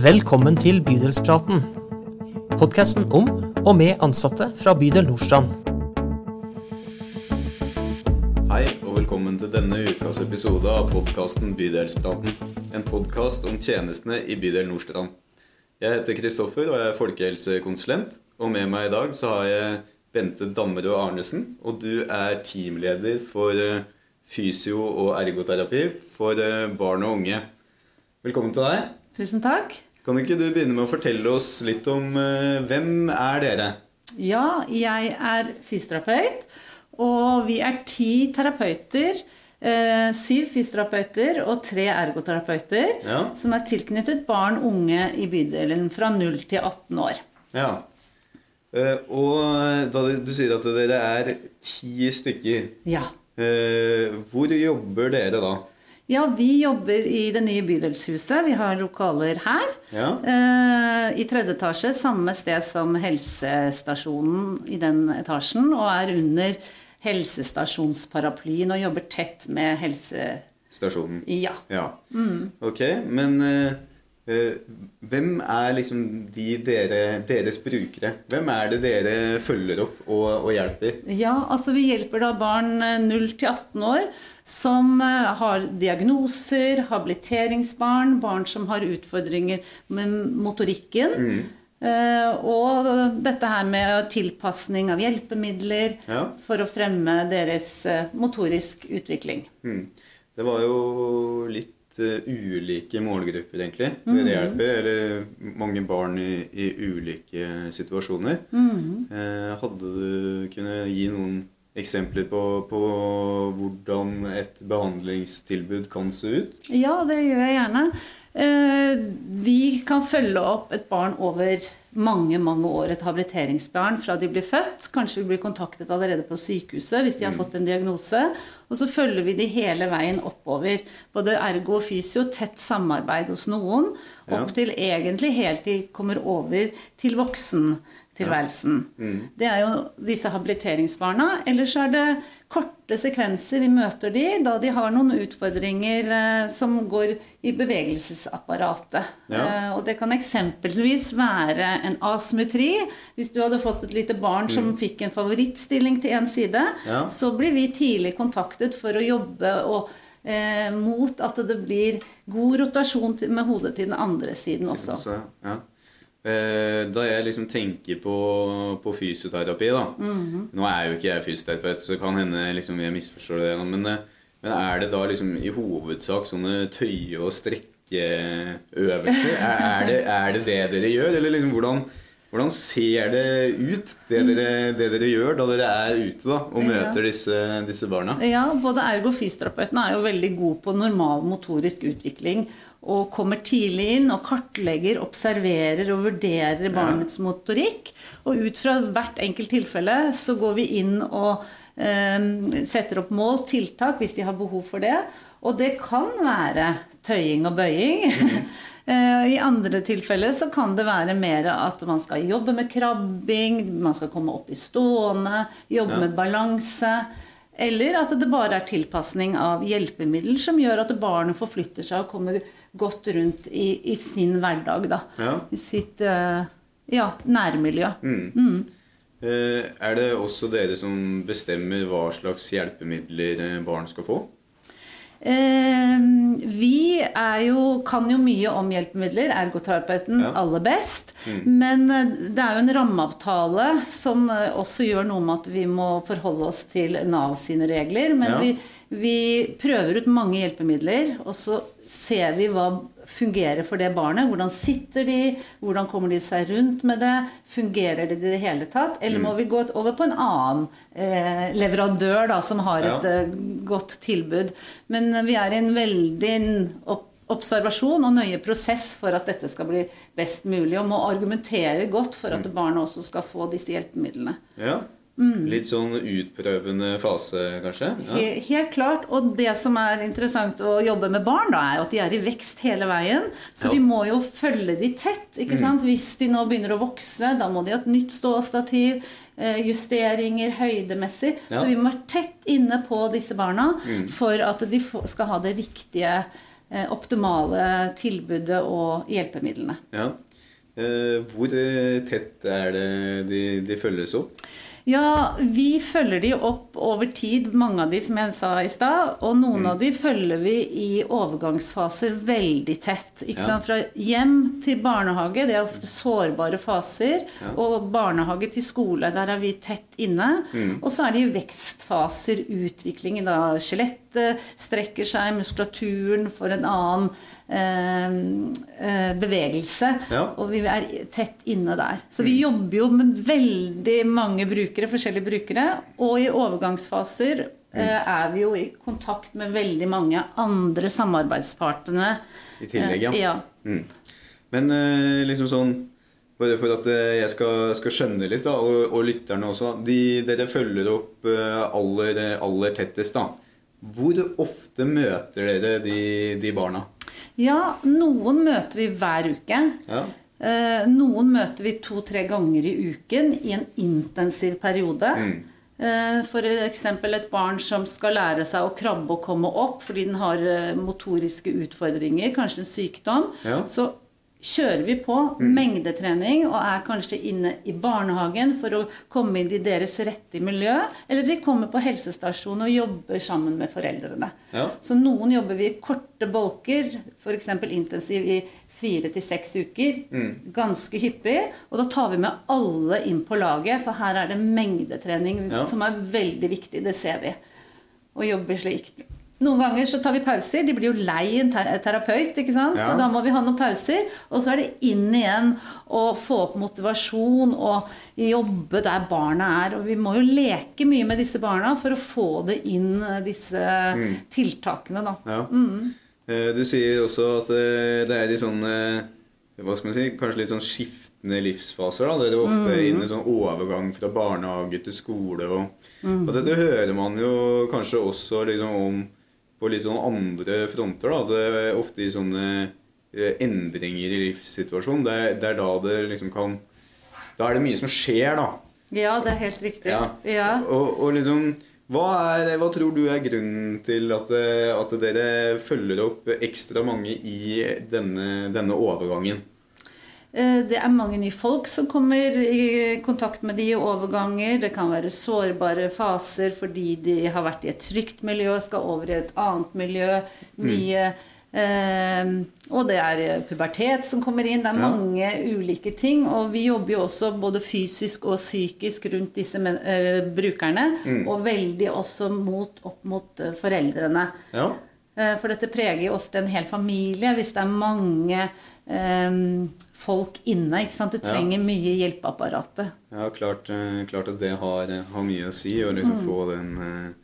Velkommen til Bydelspraten. Podkasten om og med ansatte fra bydel Nordstrand. Hei, og velkommen til denne ukas episode av podkasten Bydelspraten. En podkast om tjenestene i bydel Nordstrand. Jeg heter Kristoffer og jeg er folkehelsekonsulent. Og med meg i dag så har jeg Bente Dammerud Arnesen. Og du er teamleder for eh, fysio- og ergoterapi for eh, barn og unge. Velkommen til deg. Tusen takk. Kan ikke du begynne med å fortelle oss litt om uh, hvem er dere? Ja, jeg er fysioterapeut, og vi er ti terapeuter. Eh, syv fysioterapeuter og tre ergoterapeuter Ja. som er tilknyttet barn og unge i bydelen fra 0 til 18 år. Ja. Uh, og da du, sier at dere er ti stykker. Ja. Uh, hvor jobber dere da? Ja, vi jobber i det nye bydelshuset. Vi har lokaler her. Ja. Eh, I tredje etasje, samme sted som helsestasjonen i den etasjen, og er under helsestasjonsparaplyen og jobber tett med helse... Stasjonen. Ja. Ja. Ok, men uh, hvem er liksom de dere, deres brukere? Hvem er det dere følger opp og, og hjelper? Ja, altså vi hjelper da barn eh, 0 til 18 år som eh, har diagnoser, habiliteringsbarn, barn som har utfordringer med motorikken. Eh, og dette her med tilpasning av hjelpemidler Ja. for å fremme deres eh, motorisk utvikling. Mm. Det var jo litt ulike målgrupper, egentlig. Dere hjelper eller mange barn i, i ulike situasjoner. Eh, hadde du kunne gi noen eksempler på, på hvordan et behandlingstilbud kan se ut? Ja, det gjør jeg gjerne. Eh, Vi kan følge opp et barn over mange mange år, et habiliteringsbarn fra de blir født. Kanskje vi blir kontaktet allerede på sykehuset hvis de har fått en diagnose. Og så følger vi de hele veien oppover. Både ergo og fysio, tett samarbeid hos noen. Opp til egentlig helt til de kommer over til voksentilværelsen. Det er jo disse habiliteringsbarna. Ellers er det korte sekvenser vi møter de da de har noen utfordringer eh, som går i bevegelsesapparatet. Ja. Eh, og det kan eksempelvis være en asymmetri. Hvis du hadde fått et lite barn som fikk en favorittstilling til én side, Ja. så blir vi tidlig kontaktet for å jobbe og eh, mot at det blir god rotasjon med hodet til den andre siden også. Så, ja. Eh, Da jeg liksom tenker på, på fysioterapi, da Nå er jo ikke jeg fysioterapeut, så kan hende liksom jeg misforstår det. Men, eh, men er det da liksom i hovedsak sånne tøye- og strekkeøvelser? Er, er, det, er det det dere gjør? Eller liksom hvordan, hvordan ser det ut, det dere, det dere gjør da dere er ute da, og møter disse, disse barna? Ja, både ergo og fysioterapeutene er jo veldig gode på normal motorisk utvikling. Og kommer tidlig inn og kartlegger, observerer og vurderer barnets motorikk. Og ut fra hvert enkelt tilfelle så går vi inn og eh, setter opp mål, tiltak, hvis de har behov for det. Og det kan være tøying og bøying. Eh, I andre tilfeller så kan det være mer at man skal jobbe med krabbing, man skal komme opp i stående, jobbe Ja. med balanse. Eller at det bare er tilpasning av hjelpemiddel som gjør at barnet forflytter seg og kommer godt rundt i, i sin hverdag. Da. Ja. I sitt eh, ja, nærmiljø. Eh, Er det også dere som bestemmer hva slags hjelpemidler eh, barn skal få? Eh, vi jo, kan jo mye om hjelpemidler, ergoterapeuten Ja. aller best. Men eh, det er jo en rammeavtale som eh, også gjør noe med at vi må forholde oss til Nav sine regler. Men Ja. vi, vi prøver ut mange hjelpemidler, og så ser vi hva fungerer for det barnet. Hvordan sitter de? Hvordan kommer de seg rundt med det? Fungerer det i det hele tatt? Eller må vi gå over på en annen eh, leverandør da, som har et Ja. eh, godt tilbud? Men vi er i en veldig observasjon og nøye prosess for at dette skal bli best mulig, og må argumentere godt for at barna også skal få disse hjelpemidlene. Ja. Litt sånn utprøvende fase, kanskje? Ja. Helt, Helt klart. Og det som er interessant å jobbe med barn, da, er at de er i vekst hele veien. Så Ja. vi må jo følge de tett. ikke sant? Hvis de nå begynner å vokse, da må de ha et nytt ståstativ. eh, Justeringer høydemessig. Ja. Så vi må være tett inne på disse barna for at de skal ha det riktige eh, optimale tilbudet og hjelpemidlene. Ja. Eh, hvor tett er det de, de følges opp? Ja, vi følger de opp over tid, mange av de som jeg sa i stad. Og noen av de følger vi i overgangsfaser veldig tett. Ikke Ja. Fra hjem til barnehage, det er ofte sårbare faser. Og barnehage til skole, der er vi tett inne. Og så er det jo vekstfaser, utvikling i Skjelettet strekker seg, muskulaturen får en annen eh, eh, bevegelse. Ja. Og vi er tett inne der. Så vi jobber jo med veldig mange brukere, forskjellige brukere. Og i overgangsfaser eh, er vi jo i kontakt med veldig mange andre samarbeidspartnere. I tillegg, ja. Eh, ja. Mm. Men eh, liksom sånn Bare for at eh, jeg skal, skal skjønne litt, da, og, og lytterne også. De, dere følger opp eh, aller, aller tettest, da. Hvor ofte møter dere de, de barna? ja, noen møter vi hver uke. Ja. Eh, Noen møter vi to-tre ganger i uken i en intensiv periode. Eh, For eksempel et barn som skal lære seg å krabbe og komme opp fordi den har eh, motoriske utfordringer, kanskje en sykdom. Ja. Så kjører vi på mengdetrening og er kanskje inne i barnehagen for å komme inn i deres rette miljø. Eller de kommer på helsestasjonen og jobber sammen med foreldrene. Ja. Så noen jobber vi i korte bolker, f.eks. intensiv i fire til seks uker. Ganske hyppig. Og da tar vi med alle inn på laget, for her er det mengdetrening Ja. som er veldig viktig. Det ser vi. Og jobber slik. Noen ganger så tar vi pauser. De blir jo lei en ter terapeut, ikke sant? Ja. så da må vi ha noen pauser. Og så er det inn igjen og få opp motivasjon og jobbe der barna er. Og vi må jo leke mye med disse barna for å få det inn, disse disse tiltakene, da. Ja. Mm. Du sier også at eh, det er de sånn eh, Hva skal man si? Kanskje litt sånn skiftende livsfaser. da Det er ofte inne en sånn overgang fra barnehage til skole. Og, og dette hører man jo kanskje også liksom om på litt sånn andre fronter. da Det er ofte i sånne eh, endringer i livssituasjonen. Det er, det er da det liksom kan Da er det mye som skjer, da. Ja, det er helt riktig. Ja. Ja. Og, og liksom hva, er, hva tror du er grunnen til at, eh, at dere følger opp ekstra mange i denne, denne overgangen? Eh, Det er mange nye folk som kommer i kontakt med de i overganger. Det kan være sårbare faser fordi de har vært i et trygt miljø, skal over i et annet miljø. Nye eh, Og det er eh, pubertet som kommer inn. Det er Ja. mange ulike ting. Og vi jobber jo også både fysisk og psykisk rundt disse eh, brukerne. Og veldig også mot, opp mot foreldrene. Ja. Eh, For dette preger jo ofte en hel familie hvis det er mange eh, folk inne. ikke sant? Du Ja. trenger mye hjelpeapparatet. Ja, klart, eh, klart at det har, har mye å si. Å liksom få den,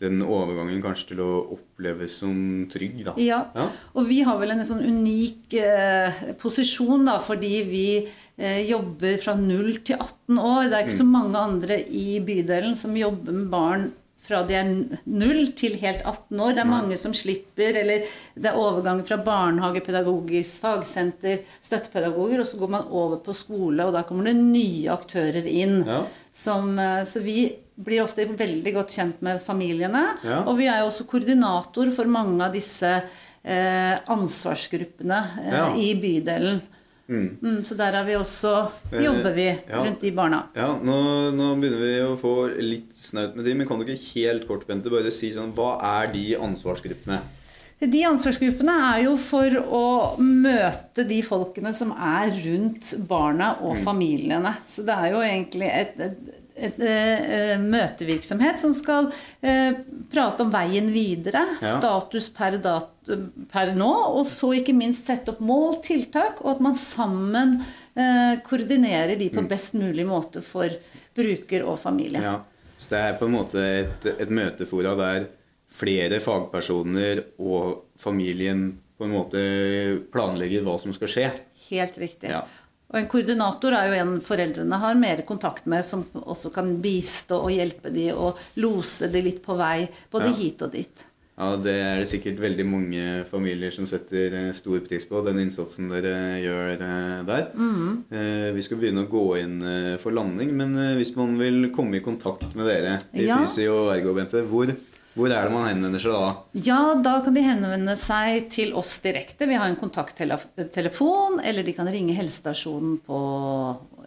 den overgangen kanskje til å oppleves som trygg, da. Ja. Ja. Og vi har vel en sånn unik eh, posisjon da, fordi vi eh, jobber fra 0 til 18 år. Det er ikke så mange andre i bydelen som jobber med barn fra de er null til helt 18 år. Det er mange som slipper, eller det er overgang fra barnehage, pedagogisk fagsenter, støttepedagoger, og så går man over på skole, og da kommer det nye aktører inn. Ja. Som, eh, så vi blir ofte veldig godt kjent med familiene. Ja. Og vi er jo også koordinator for mange av disse eh, ansvarsgruppene eh, Ja. i bydelen. Mm, så der er vi også, Eh, jobber vi ja. rundt de barna. Ja, nå, nå begynner vi å få litt snaut med de, men kan du ikke helt kort, Bente, bare si sånn Hva er de ansvarsgruppene? De ansvarsgruppene er jo for å møte de folkene som er rundt barna og Mm. familiene. Så det er jo egentlig et, et, et, eh, møtevirksomhet som skal eh, prate om veien videre. Ja. Status per, dat, per nå. Og så ikke minst sette opp mål, tiltak, og at man sammen eh, koordinerer de på Mm. best mulig måte for bruker og familie. Ja, Så det er på en måte et, et møtefora der flere fagpersoner og familien på en måte planlegger hva som skal skje? Helt riktig. Ja. Og en koordinator er jo en foreldrene har mer kontakt med, som også kan bistå og hjelpe de og lose de litt på vei, både Ja. hit og dit. Ja, Det er det sikkert veldig mange familier som setter eh, stor pris på, den innsatsen dere gjør eh, der. Mm. Eh, Vi skal begynne å gå inn eh, for landing, men eh, hvis man vil komme i kontakt med dere i Ja. Fysi og Ergo, Bente, hvor, Hvor er det man henvender seg da? Ja, da kan de henvende seg til oss direkte. Vi har en kontakttelefon, eller de kan ringe helsestasjonen på,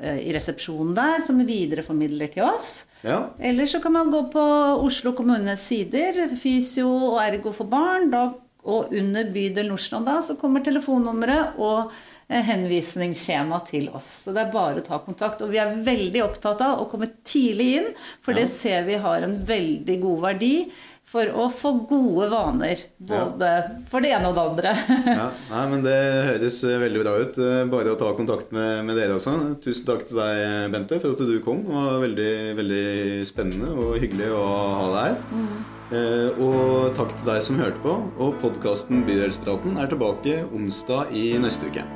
eh, i resepsjonen der, som videreformidler til oss. Ja. Eller så kan man gå på Oslo kommunes sider, fysio og ergo for barn. Da, og under bydel Nordstrand da, så kommer telefonnummeret og eh, henvisningsskjema til oss. Så det er bare å ta kontakt. Og vi er veldig opptatt av å komme tidlig inn, for Ja. det ser vi har en veldig god verdi for å få gode vaner. Både for det ene og det andre. Ja, nei, men Det høres eh, veldig bra ut. Eh, Bare å ta kontakt med, med dere også. Tusen takk til deg, Bente, for at du kom. Det var veldig, veldig spennende og hyggelig å ha deg her. Eh, og takk til deg som hørte på. Og podkasten Bydelspraten er tilbake onsdag i neste uke.